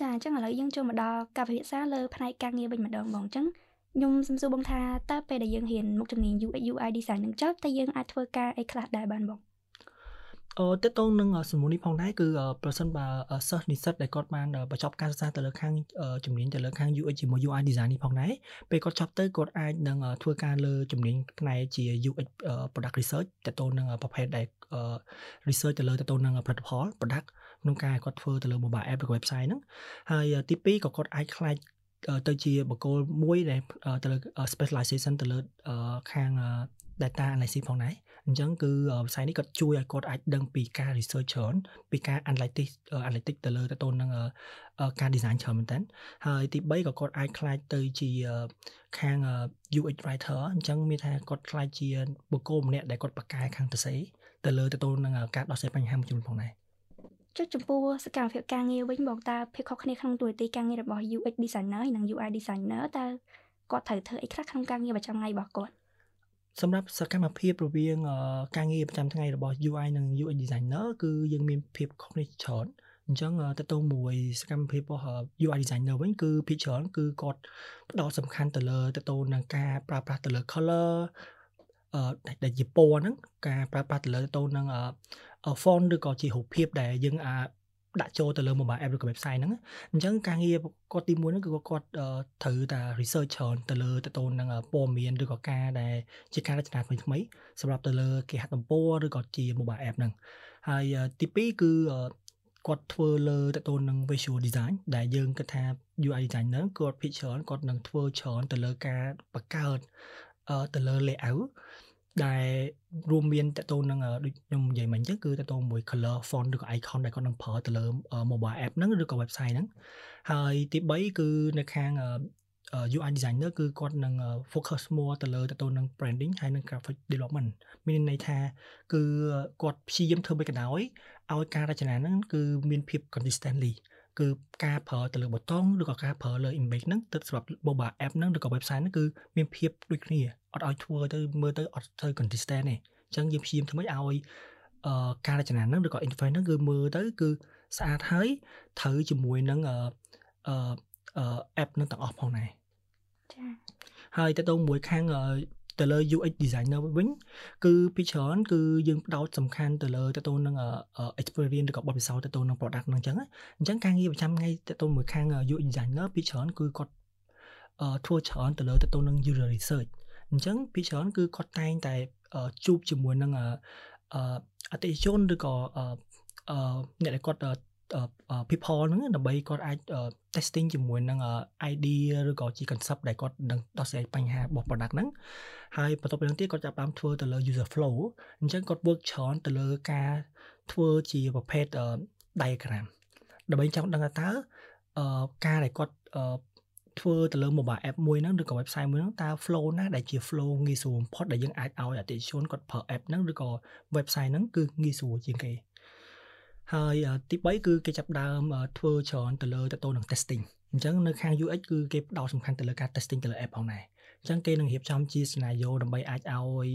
ចាអញ្ចឹងឥឡូវយើងចូលមកដល់ការពិភាក្សាលើផ្នែកការងារវិញម្ដងបងអញ្ចឹងខ្ញុំសំសួរបងថាតើពេលដែលយើងរៀនមុខជំនាញ UX UI design នឹងចប់តើយើងអាចធ្វើការអីខ្លះដែរបានបង អឺតើតងនឹងសំណួរនេះផងដែរគឺប្រសិនបើសិស្សនិស្សិតដែលគាត់បានបញ្ចប់ការសិក្សាទៅលើខាងជំនាញទៅលើខាង UX ជាមួយ UI design នេះផងដែរពេលគាត់ចប់ទៅគាត់អាចនឹងធ្វើការលើជំនាញផ្នែកជា UX product research តើតងនឹងប្រភេទដែល research ទៅលើតើតងនឹងផលិតផល product ក្នុងការគាត់ធ្វើទៅលើ mobile app ឬ website ហ្នឹងហើយទី2ក៏គាត់អាចខ្លាចទៅជាបកគោលមួយដែលទៅលើ specialization ទៅលើខាង data analysis ផងដែរ អញ្ចឹងគឺវិស័យនេះគាត់ជួយឲ្យគាត់អាចដឹងពីការ research ច្រើនពីការ analytics analytics ទៅលើទៅទៅនឹងការ design ច្រើនមែនតើហើយទី3ក៏គាត់អាចខ្លាចទៅជាខាង UX writer អញ្ចឹងមានថាគាត់ខ្លាចជាបុគ្គលម្នាក់ដែលគាត់បកកែខាងទៅសេទៅលើទៅទៅនឹងការដោះស្រាយបញ្ហាមួយចំនួនផងដែរចុះចំពោះសកម្មភាពការងារវិញបងតើភាពខុសគ្នាក្នុងតួនាទីការងាររបស់ UX designer និង UI designer តើគាត់ត្រូវធ្វើអីខ្លះក្នុងការងារប្រចាំថ្ងៃរបស់គាត់ សម្រាប់សកម្មភាពរវាងការងារប្រចាំថ្ងៃរបស់ UI និង UX designer គឺយើងមានភាពខុសគ្នាច្រើនអញ្ចឹងតទៅមួយសកម្មភាពរបស់ UI designer វិញគឺភាគច្រើនគឺគាត់ផ្ដោតសំខាន់ទៅលើទៅទៅនឹងការប្រើប្រាស់ទៅលើ color អឺដែលជាពណ៌ហ្នឹងការប្រើប្រាស់ទៅលើទៅនឹង font ឬក៏ជារូបភាពដែលយើងអាច ដាក់ចូលទៅលើ mobile app ឬក៏ website ហ្នឹងអញ្ចឹងការងារគាត់ទី1ហ្នឹងគឺគាត់ត្រូវតែ research ច្រើនទៅលើទៅទៅនឹងព័ត៌មានឬក៏ការដែលជាការរចនាថ្មីថ្មីសម្រាប់ទៅលើគេហទំព័រឬក៏ជា mobile app ហ្នឹងហើយទី2គឺគាត់ធ្វើលើទៅទៅនឹង visual design ដែលយើងគិតថា UI designer គាត់ភាគច្រើនគាត់នឹងធ្វើច្រើនទៅលើការបង្កើតទៅលើ layout ដែលរួមមានតទៅនឹងដូចខ្ញុំនិយាយមិញអញ្ចឹងគឺតទៅមួយ color font ឬក៏ icon ដែលគាត់នឹងប្រើទៅលើ mobile app ហ្នឹងឬក៏ website ហ្នឹងហើយទី3គឺនៅខាង UI designer គឺគាត់នឹង focus more ទៅលើទៅទៅនឹង branding ហើយនឹង graphic development មានន័យថាគឺគាត់ព្យាយាមធ្វើមិនក៏ដោយឲ្យការរចនាហ្នឹងគឺមានភាព consistently គឺការប្រើទៅលើប៊ូតុងឬក៏ការប្រើលើ image ហ្នឹងទៅសម្រាប់ mobile app ហ្នឹងឬក៏ website ហ្នឹងគឺមានភាពដូចគ្នាអត់ឲ្យធ្វើទៅមើលទៅអត់ទៅ consistent ទេអញ្ចឹងយើងព្យាយាមធ្វើម៉េចឲ្យអឺការរចនាហ្នឹងឬក៏ interface ហ្នឹងគឺមើលទៅគឺស្អាតហើយត្រូវជាមួយនឹងអឺអឺ app នឹងទាំងអស់ផងដែរចាហើយទៅទៅមួយខាង ទៅលើ UX designer វិញគឺពីច្រើនគឺយើងផ្ដោតសំខាន់ទៅលើទៅទៅនឹង experience ឬក៏បទពិសោធន៍ទៅទៅនឹង product ហ្នឹងអញ្ចឹងអញ្ចឹងការងារប្រចាំថ្ងៃទៅទៅមួយខាង UX designer ពីច្រើនគឺគាត់ធ្វើច្រើនទៅលើទៅទៅនឹង user research អញ្ចឹងពីច្រើនគឺគាត់តែងតែជួបជាមួយនឹងអតិថិជនឬក៏អ្នកដែលគាត់ people ហ្នឹងដើម្បីគាត់អាច testing ជាមួយនឹង idea ឬក៏ជា concept ដែលគាត់នឹងដោះស្រាយបញ្ហារបស់ product ហ្នឹងហើយបន្ទាប់ពីនោះទៀតគាត់ចាប់បានធ្វើទៅលើ user flow អញ្ចឹងគាត់ work ច្រើនទៅលើការធ្វើជាប្រភេទ diagram ដើម្បីចង់ដឹងថាតើការដែលគាត់ធ្វើទៅលើ mobile app មួយហ្នឹងឬក៏ website មួយហ្នឹងតើ flow ណាដែលជា flow ងាយស្រួលបំផុតដែលយើងអាចឲ្យអតិថិជនគាត់ប្រើ app ហ្នឹងឬក៏ website ហ្នឹងគឺងាយស្រួលជាងគេ ហើយទី3គឺគេចាប់ដើមធ្វើច្រើនទៅលើទៅទៅនឹង testing អញ្ចឹងនៅខាង UX គឺគេផ្ដោតសំខាន់ទៅលើការ testing ទៅលើ app ផងដែរអញ្ចឹងគេនឹងរៀបចំជា scenario ដើម្បីអាចឲ្យ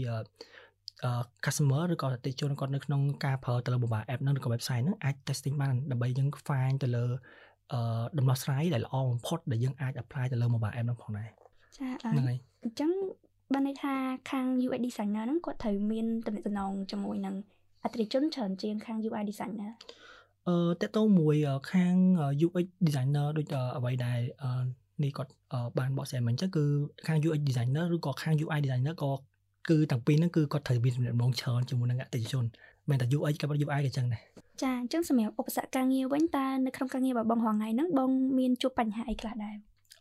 អឺ customer ឬក៏អតិថិជនគាត់នៅក្នុងការប្រើទៅលើ mobile app ហ្នឹងឬក៏ website ហ្នឹងអាច testing បានដើម្បីយើង find ទៅលើអឺដំណោះស្រាយដែលល្អបំផុតដែលយើងអាច apply ទៅលើ mobile app ហ្នឹងផងដែរចាហ្នឹងហើយអញ្ចឹងបានន័យថាខាង UX designer ហ្នឹងគាត់ត្រូវមានតំណែងជាមួយនឹង អតិថិជនច្រើនជាងខាង UI designer អឺតើតោមួយខាង UX designer ដូចអ្វីដែលនេះគាត់បានបកស្រាយមិញចឹងគឺខាង UX designer ឬក៏ខាង UI designer ក៏គឺទាំងពីរហ្នឹងគឺគាត់ត្រូវមានដំណងច្រើនជាមួយនឹងអតិថិជនមិនតែ UX ក៏ UI ក៏ចឹងដែរចាអញ្ចឹងសម្រាប់ឧបសគ្គការងារវិញតើនៅក្នុងការងាររបស់បងរងថ្ងៃហ្នឹងបងមានជួបបញ្ហាអីខ្លះដែរ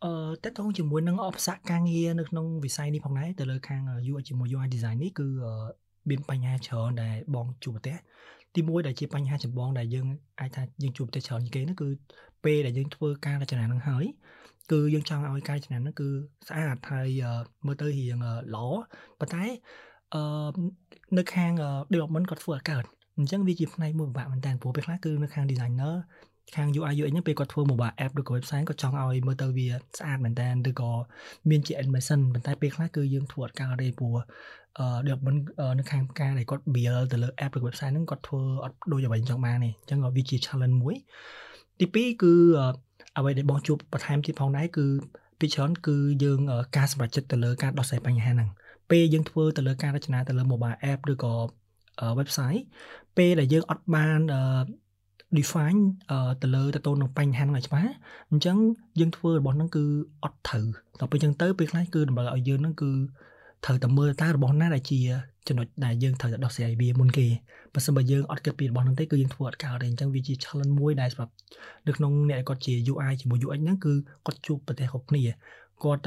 អឺតើតងជាមួយនឹងឧបសគ្គការងារនៅក្នុងវិស័យនេះផងដែរទៅលើខាង UI ជាមួយ UI design នេះគឺ មានបញ្ហាច្រើនដែលបងជួបប្រទះទីមួយដែលជាបញ្ហាចម្បងដែលយើងអាចថាយើងជួបប្រទះច្រើនជាងគេនោះគឺពេលដែលយើងធ្វើការរចនានឹងហើយគឺយើងចង់ឲ្យការរចនានឹងគឺស្អាតហើយមើលទៅរៀងល្អប៉ុន្តែអឺនៅខាង development គាត់ធ្វើឲ្យកើតអញ្ចឹងវាជាផ្នែកមួយពិបាកមែនតើព្រោះពេលខ្លះគឺនៅខាង designer ខាង UI UX ហ្នឹងពេលគាត់ធ្វើ mobile app ឬក៏ website គាត់ចង់ឲ្យមើលទៅវាស្អាតមែនតើឬក៏មានជា animation ប៉ុន្តែពេលខ្លះគឺយើងធ្វើអត់កើតទេព្រោះអឺ development នៅខាងការដែលគាត់ build ទៅលើ app ឬ website ហ្នឹងគាត់ធ្វើអត់ដូចអ្វីចង់បានទេអញ្ចឹងវាជា challenge មួយទី2គឺអ្វីដែលបងជួបបន្ថែមទៀតផងដែរគឺពីច្រើនគឺយើងការសម្រេចចិត្តទៅលើការដោះស្រាយបញ្ហាហ្នឹងពេលយើងធ្វើទៅលើការរចនាទៅលើ mobile app ឬក៏ website ពេលដែលយើងអត់បានអឺ define ទៅលើទៅទៅនឹងបញ្ហាហ្នឹងឲ្យច្បាស់អញ្ចឹងយើងធ្វើរបស់ហ្នឹងគឺអត់ត្រូវដល់ពេលអញ្ចឹងទៅពេលខ្លះគឺតម្រូវឲ្យយើងហ្នឹងគឺត្រូវតែមើលតើរបស់ណាដែលជាចំណុចដែលយើងត្រូវតែដោះស្រាយវាមុនគេបើសិនបើយើងអត់គិតពីរបស់ហ្នឹងទេគឺយើងធ្វើអត់កើតទេអញ្ចឹងវាជា challenge មួយដែលសម្រាប់នៅក្នុងអ្នកគាត់ជា UI ជាមួយ UX ហ្នឹងគឺគាត់ជួបប្រទេសគ្រប់គ្នាគាត់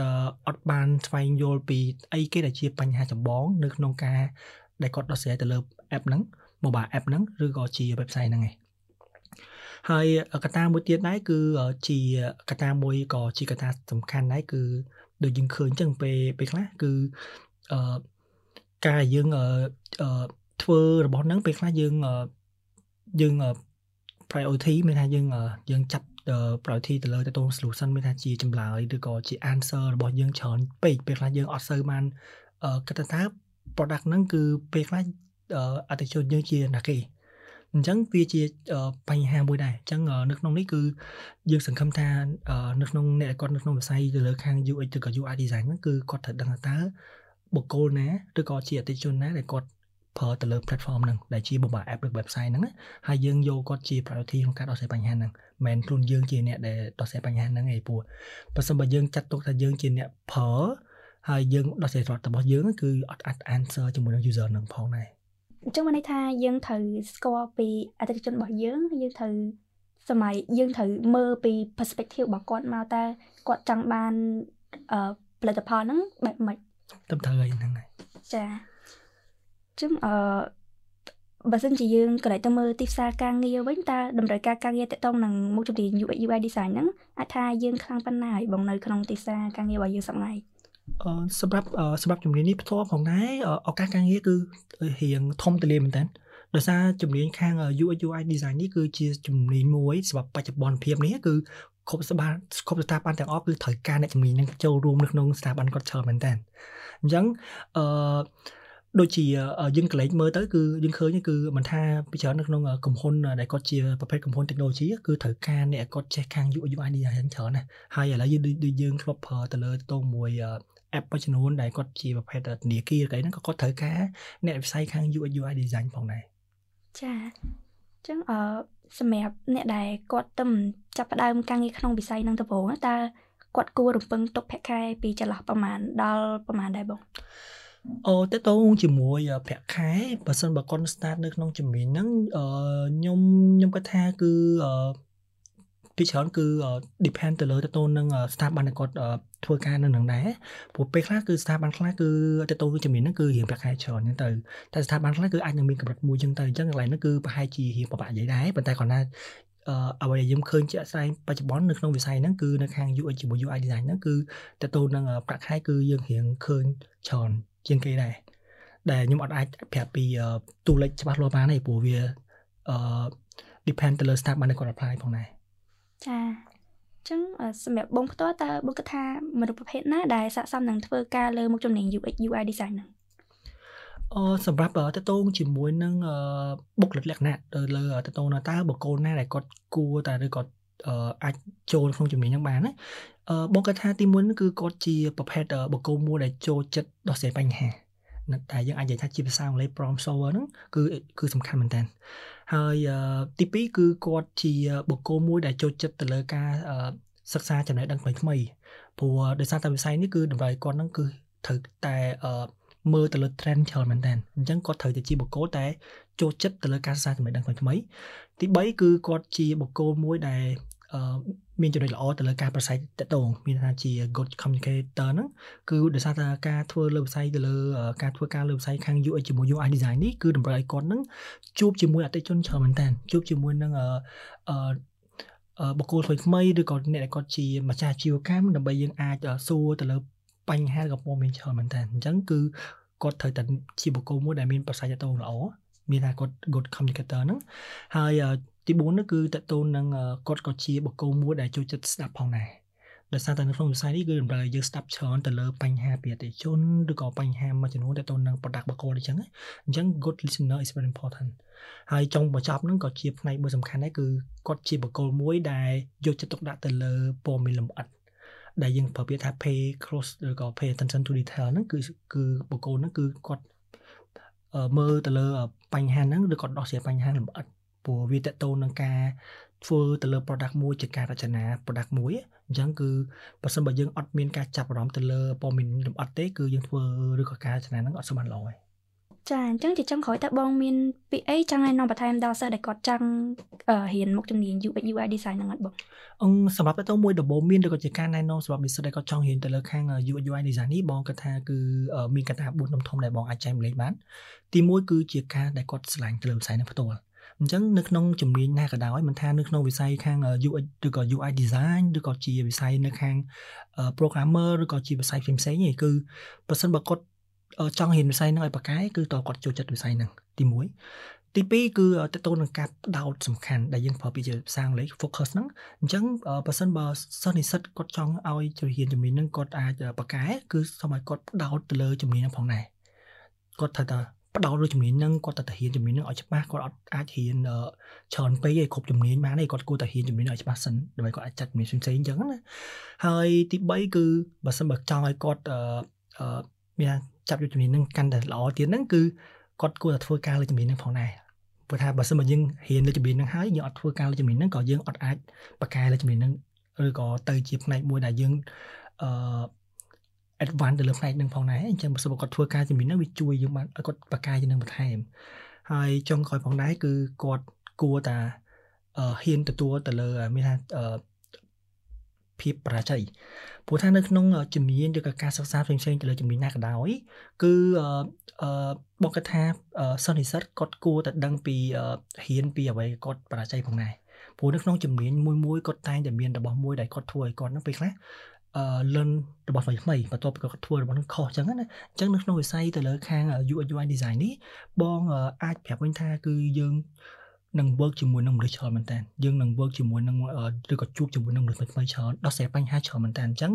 អត់បានស្វែងយល់ពីអីគេដែលជាបញ្ហាចម្បងនៅក្នុងការដែលគាត់ដោះស្រាយទៅលើ app ហ្នឹង mobile app ហ្នឹងឬក៏ជា website ហ្នឹងឯង ហើយកត្តាមួយទៀតដែរគឺជាកត្តាមួយក៏ជាកត្តាសំខាន់ដែរគឺដូចយើងឃើញចឹងពេលពេលខ្លះគឺអឺការយើងអឺធ្វើរបស់ហ្នឹងពេលខ្លះយើងយើង priority មានថាយើងយើងចាប់ priority ទៅលើទៅ solution មានថាជាចម្លើយឬក៏ជា answer របស់យើងច្រើនពេកពេលខ្លះយើងអត់សូវបានគិតថា product ហ្នឹងគឺពេលខ្លះអតិថិជនយើងជាណាគេ អញ្ចឹងវាជាបញ្ហាមួយដែរអញ្ចឹងនៅក្នុងនេះគឺយើងសង្ឃឹមថានៅក្នុងអ្នកគាត់នៅក្នុងវិស័យទៅលើខាង UX ឬក៏ UI design ហ្នឹងគឺគាត់ត្រូវដឹងថាតើបុគ្គលណាឬក៏ជាអតិថិជនណាដែលគាត់ប្រើទៅលើ platform ហ្នឹងដែលជា mobile app ឬ website ហ្នឹងហើយយើងយកគាត់ជា priority ក្នុងការដោះស្រាយបញ្ហាហ្នឹងមិនមែនខ្លួនយើងជាអ្នកដែលដោះស្រាយបញ្ហាហ្នឹងឯងព្រោះបើសិនបើយើងចាត់ទុកថាយើងជាអ្នកប្រើហើយយើងដោះស្រាយរបស់យើងគឺអត់អាច answer ជាមួយនឹង user ហ្នឹងផងដែរ អញ្ចឹងមានន័យថាយើងត្រូវស្គាល់ពីអតិថិជនរបស់យើងយើងត្រូវសម័យយើងត្រូវមើលពី perspective របស់គាត់មកតើគាត់ចង់បានអឺផលិតផលហ្នឹងបែបម៉េចទៅត្រូវអីហ្នឹងហើយចាចឹងអឺបើសិនជាយើងក៏ទៅមើលទីផ្សារការងារវិញតើតម្រូវការការងារតកតងនឹងមុខជំនាញ UX UI design ហ្នឹងអាចថាយើងខ្លាំងប៉ុណ្ណាហើយបងនៅក្នុងទីផ្សារការងាររបស់យើងសប្ងៃអឺ សម្រាប់សម្រាប់ជំនាញនេះផ្ទាល់ផងដែរឱកាសការងារគឺរៀងធំទូលាយមែនតើដោយសារជំនាញខាង UX UI design នេះគឺជាជំនាញមួយសម្រាប់បច្ចុប្បន្នភាពនេះគឺគ្រប់ស្ថាប័នគ្រប់ស្ថាប័នទាំងអស់គឺត្រូវការអ្នកជំនាញនឹងចូលរួមនៅក្នុងស្ថាប័នគាត់ច្រើនមែនតើអញ្ចឹងអឺដូចជាយើងកលេចមើលទៅគឺយើងឃើញគឺមិនថាពីច្រើននៅក្នុងកំហ៊ុនដែលគាត់ជាប្រភេទកំហ៊ុន technology គឺត្រូវការអ្នកគាត់ចេះខាង UI UI design ច្រើនណាស់ហើយឥឡូវយើងដូចយើងធ្លាប់ប្រើទៅលើតងមួយ app មួយចំនួនដែលគាត់ជាប្រភេទធនាគារកីហ្នឹងក៏គាត់ត្រូវការអ្នកវិស័យខាង UI UI design ផងដែរចាអញ្ចឹងអឺសម្រាប់អ្នកដែលគាត់ទៅចាប់ផ្ដើមការងារក្នុងវិស័យហ្នឹងទៅបងតើគាត់គួររំពឹងទុកប្រាក់ខែពីចន្លោះប្រមាណដល់ប្រមាណដែរបងអូតើតោងជាមួយប្រាក់ខែបើសិនបើគាត់ start នៅក្នុងជំនាញហ្នឹងអឺខ្ញុំខ្ញុំគាត់ថាគឺអឺពីច្រើនគឺ depend ទៅលើទៅទៅនឹង staff បានគាត់ ធ្វើការនៅនឹងដែរព្រោះពេលខ្លះគឺ staff បានខ្លះគឺទៅទៅជំនាញហ្នឹងគឺរៀងប្រាក់ខែច្រើនហ្នឹងទៅតែ staff បានខ្លះគឺអាចនឹងមានកម្រិតមួយចឹងទៅអញ្ចឹងកន្លែងហ្នឹងគឺប្រហែលជារៀងពិបាកនិយាយដែរប៉ុន្តែគាត់ថាអឺអ្វីដែលខ្ញុំឃើញជាក់ស្ដែងបច្ចុប្បន្ននៅក្នុងវិស័យហ្នឹងគឺនៅខាង UX ជាមួយ UI design ហ្នឹងគឺតទៅនឹងប្រាក់ខែគឺយើងរៀងឃើញច្រើនជាងគេដែរដែលខ្ញុំអត់អាចប្រាប់ពីតួលេខច្បាស់លាស់បានទេព្រោះវាអឺ depend ទៅលើ staff បានគាត់ apply ផងដែរចាអញ្ចឹងសម្រាប់បងផ្ទាល់តើបងគិតថាមនុស្សប្រភេទណាដែលស័ក្តិសមនឹងធ្វើការលើមុខជំនាញ UX UI design ហ្នឹងអឺសម្រាប់តតងជាមួយនឹងបុគ្គលិកលក្ខណៈទៅលើតតងតើបុគ្គលណាដែលគាត់គួរតែឬក៏អាចចូលក្នុងជំនាញហ្នឹងបានណាអឺបងគាត់ថាទីមួយគឺគាត់ជាប្រភេទបុគ្គលមួយដែលចូលចិត្តដោះស្រាយបញ្ហា តែយើងអាចនិយាយថាជាភាសាអង់គ្លេស problem solver ហ្នឹងគឺគឺសំខាន់មែនតើហើយទី2គឺគាត់ជាបុគ្គលមួយដែលចូលចិត្តទៅលើការសិក្សាចំណេះដឹងថ្មីថ្មីព្រោះដោយសារតែវិស័យនេះគឺតម្រូវគាត់ហ្នឹងគឺត្រូវតែមើលទៅលើ trend ច្រើនមែនតើអញ្ចឹងគាត់ត្រូវតែជាបុគ្គលតែចូលចិត្តទៅលើការសិក្សាចំណេះដឹងថ្មីថ្មីទី3គឺគាត់ជាបុគ្គលមួយដែល មានចំណុចល្អទៅលើការប្រស័យតតងមានថាជា good communicator ហ្នឹងគឺដោយសារតែការធ្វើលើវិស័យទៅលើការធ្វើការលើវិស័យខាង UX ជាមួយ UI design នេះគឺតម្រូវឲ្យគាត់ហ្នឹងជួបជាមួយអតិថិជនច្រើនមែនតើជួបជាមួយនឹងអឺបុគ្គលថ្មីៗឬក៏អ្នកដែលគាត់ជាម្ចាស់ជីវកម្មដើម្បីយើងអាចសួរទៅលើបញ្ហាក៏ពុំមានច្រើនមែនតើអញ្ចឹងគឺគាត់ត្រូវតែជាបុគ្គលមួយដែលមានប្រស័យតតងល្អមានថាគាត់ good communicator ហ្នឹងហើយ ទី4នោះគឺតកតូននឹងគាត់ក៏ជាបុគ្គលមួយដែលចូលចិត្តស្ដាប់ផងដែរដោយសារតែនៅក្នុងវិស័យនេះគឺតម្រូវឲ្យយើងស្ដាប់ច្រើនទៅលើបញ្ហាពីអតិជនឬក៏បញ្ហាមួយចំនួនតកតូននឹង product បុគ្គលអញ្ចឹងអញ្ចឹង good listener is very important ហើយចុងបញ្ចប់នឹងក៏ជាផ្នែកមួយសំខាន់ដែរគឺគាត់ជាបុគ្គលមួយដែលយកចិត្តទុកដាក់ទៅលើព័ត៌មានលម្អិតដែលយើងប្រើពាក្យថា pay close ឬក៏ pay attention to detail ហ្នឹងគឺគឺបុគ្គលហ្នឹងគឺគាត់មើលទៅលើបញ្ហាហ្នឹងឬក៏ដោះស្រាយបញ្ហាលម្អិត ព្រោះវាតកតូននឹងការធ្វើទៅលើ product មួយជាការរចនា product មួយអញ្ចឹងគឺបើសិនបើយើងអត់មានការចាប់អារម្មណ៍ទៅលើព័ត៌មានលម្អិតទេគឺយើងធ្វើឬក៏ការរចនាហ្នឹងអត់សូវបានល្អទេចាអញ្ចឹងជាចុងក្រោយតើបងមានពីអីចង់ឲ្យនាំបន្ថែមដល់សិស្សដែលគាត់ចង់រៀនមុខជំនាញ UX UI design ហ្នឹងអត់បងអឺសម្រាប់តើមួយដំបូងមានឬក៏ជាការណែនាំសម្រាប់និស្សិតដែលគាត់ចង់រៀនទៅលើខាង UX UI design នេះបងគាត់ថាគឺមានកត្តា4ដំធំដែលបងអាចចែកម្លែកបានទី1គឺជាការដែលគាត់ឆ្លាញ់ទៅលើវិស័យនេះផ្ទាល់ អញ្ចឹងនៅក្នុងជំនាញណាក៏ដោយមិនថានៅក្នុងវិស័យខាង UX ឬក៏ UI design ឬក៏ជាវិស័យនៅខាង programmer ឬក៏ជាវិស័យផ្សេងផ្សេងទេគឺប្រសិនបើគាត់ចង់រៀនវិស័យហ្នឹងឲ្យប្រកែគឺតើគាត់ចូលចិត្តវិស័យហ្នឹងទី1ទី2គឺតទៅនឹងការផ្ដោតសំខាន់ដែលយើងប្រើពាក្យជាភាសាអង់គ្លេស focus ហ្នឹងអញ្ចឹងបើសិនបើសិស្សនិស្សិតគាត់ចង់ឲ្យចូលរៀនជំនាញហ្នឹងគាត់អាចប្រកែគឺសូមឲ្យគាត់ផ្ដោតទៅលើជំនាញហ្នឹងផងដែរគាត់ត្រូវតែ ផ្ដោតលើជំនាញហ្នឹងគាត់តែហ៊ានជំនាញហ្នឹងឲ្យច្បាស់គាត់អត់អាចហ៊ានច្រើនពេកឯគ្រប់ជំនាញបានទេគាត់គួរតែហ៊ានជំនាញឲ្យច្បាស់សិនដើម្បីគាត់អាចចាត់ជំនាញផ្សេងៗអញ្ចឹងណាហើយទី3គឺបើសិនបើចង់ឲ្យគាត់អឺមានចាប់យកជំនាញហ្នឹងកាន់តែល្អទៀតហ្នឹងគឺគាត់គួរតែធ្វើការលើជំនាញហ្នឹងផងដែរព្រោះថាបើសិនបើយើងរៀនលើជំនាញហ្នឹងហើយយើងអត់ធ្វើការលើជំនាញហ្នឹងក៏យើងអត់អាចបកកែលើជំនាញហ្នឹងឬក៏ទៅជាផ្នែកមួយដែលយើងអឺ advance ទៅលើផ្នែកហ្នឹងផងដែរអញ្ចឹងបើសិនគាត់ធ្វើការជំនាញហ្នឹងវាជួយយើងបានឲ្យគាត់បកកែជំនាញបន្ថែមហើយចុងក្រោយផងដែរគឺគាត់គួរតែហ៊ានទទួលទៅលើមានថាភាពបរាជ័យព្រោះថានៅក្នុងជំនាញឬក៏ការសិក្សាផ្សេងៗទៅលើជំនាញណាក៏ដោយគឺអឺបកថាសិស្សនិស្សិតគាត់គួរតែដឹងពីហ៊ានពីអ្វីគាត់បរាជ័យផងដែរព្រោះនៅក្នុងជំនាញមួយមួយគាត់តែងតែមានរបស់មួយដែលគាត់ធ្វើឲ្យគាត់នឹងពេលខ្លះ អឺ learn របស់ថ្មីថ្មីបន្ទាប់ពីគាត់ធ្វើរបស់នឹងខុសអញ្ចឹងណាអញ្ចឹងនៅក្នុងវិស័យទៅលើខាង UI UI design នេះបងអាចប្រាប់វិញថាគឺយើងនឹង work ជាមួយនឹងមនុស្សច្រើនមែនតើយើងនឹង work ជាមួយនឹងឬក៏ជួបជាមួយនឹងមនុស្សថ្មីៗច្រើនដោះស្រាយបញ្ហាច្រើនមែនតើអញ្ចឹង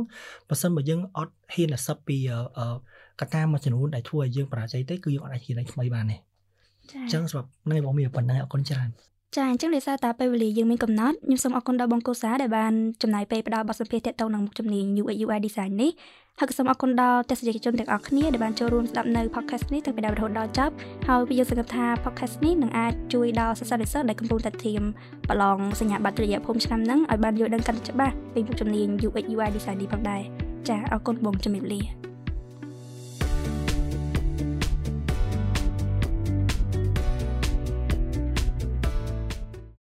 បើសិនបើយើងអត់ហ៊ាន accept ពីកត្តាមួយចំនួនដែលធ្វើឲ្យយើងបរាជ័យទេគឺយើងអត់អាចហ៊ានឲ្យថ្មីបានទេចា៎អញ្ចឹងសម្រាប់នៅបងមានប៉ុណ្ណឹងអរគុណច្រើន ចាអញ្ចឹងដោយសារតែពេលវេលាយើងមានកំណត់ខ្ញុំសូមអរគុណដល់បងកូសាដែលបានចំណាយពេលផ្ដល់បទសម្ភាសន៍ទាក់ទងនឹងមុខជំនាញ UX UI design នេះហើយក៏សូមអរគុណដល់ទស្សនិកជនទាំងអស់គ្នាដែលបានចូលរួមស្ដាប់នៅ podcast នេះតាំងពីដើមរហូតដល់ចប់ហើយយើងសង្ឃឹមថា podcast នេះនឹងអាចជួយដល់សិស្សានុសិស្សដែលកំពុងតែត្រៀមប្រឡងសញ្ញាបត្ររយៈភូមិឆ្នាំហ្នឹងឲ្យបានយល់ដឹងកាន់តែច្បាស់ពីមុខជំនាញ UX UI design នេះផងដែរចាអរគុណបងជំរាបលា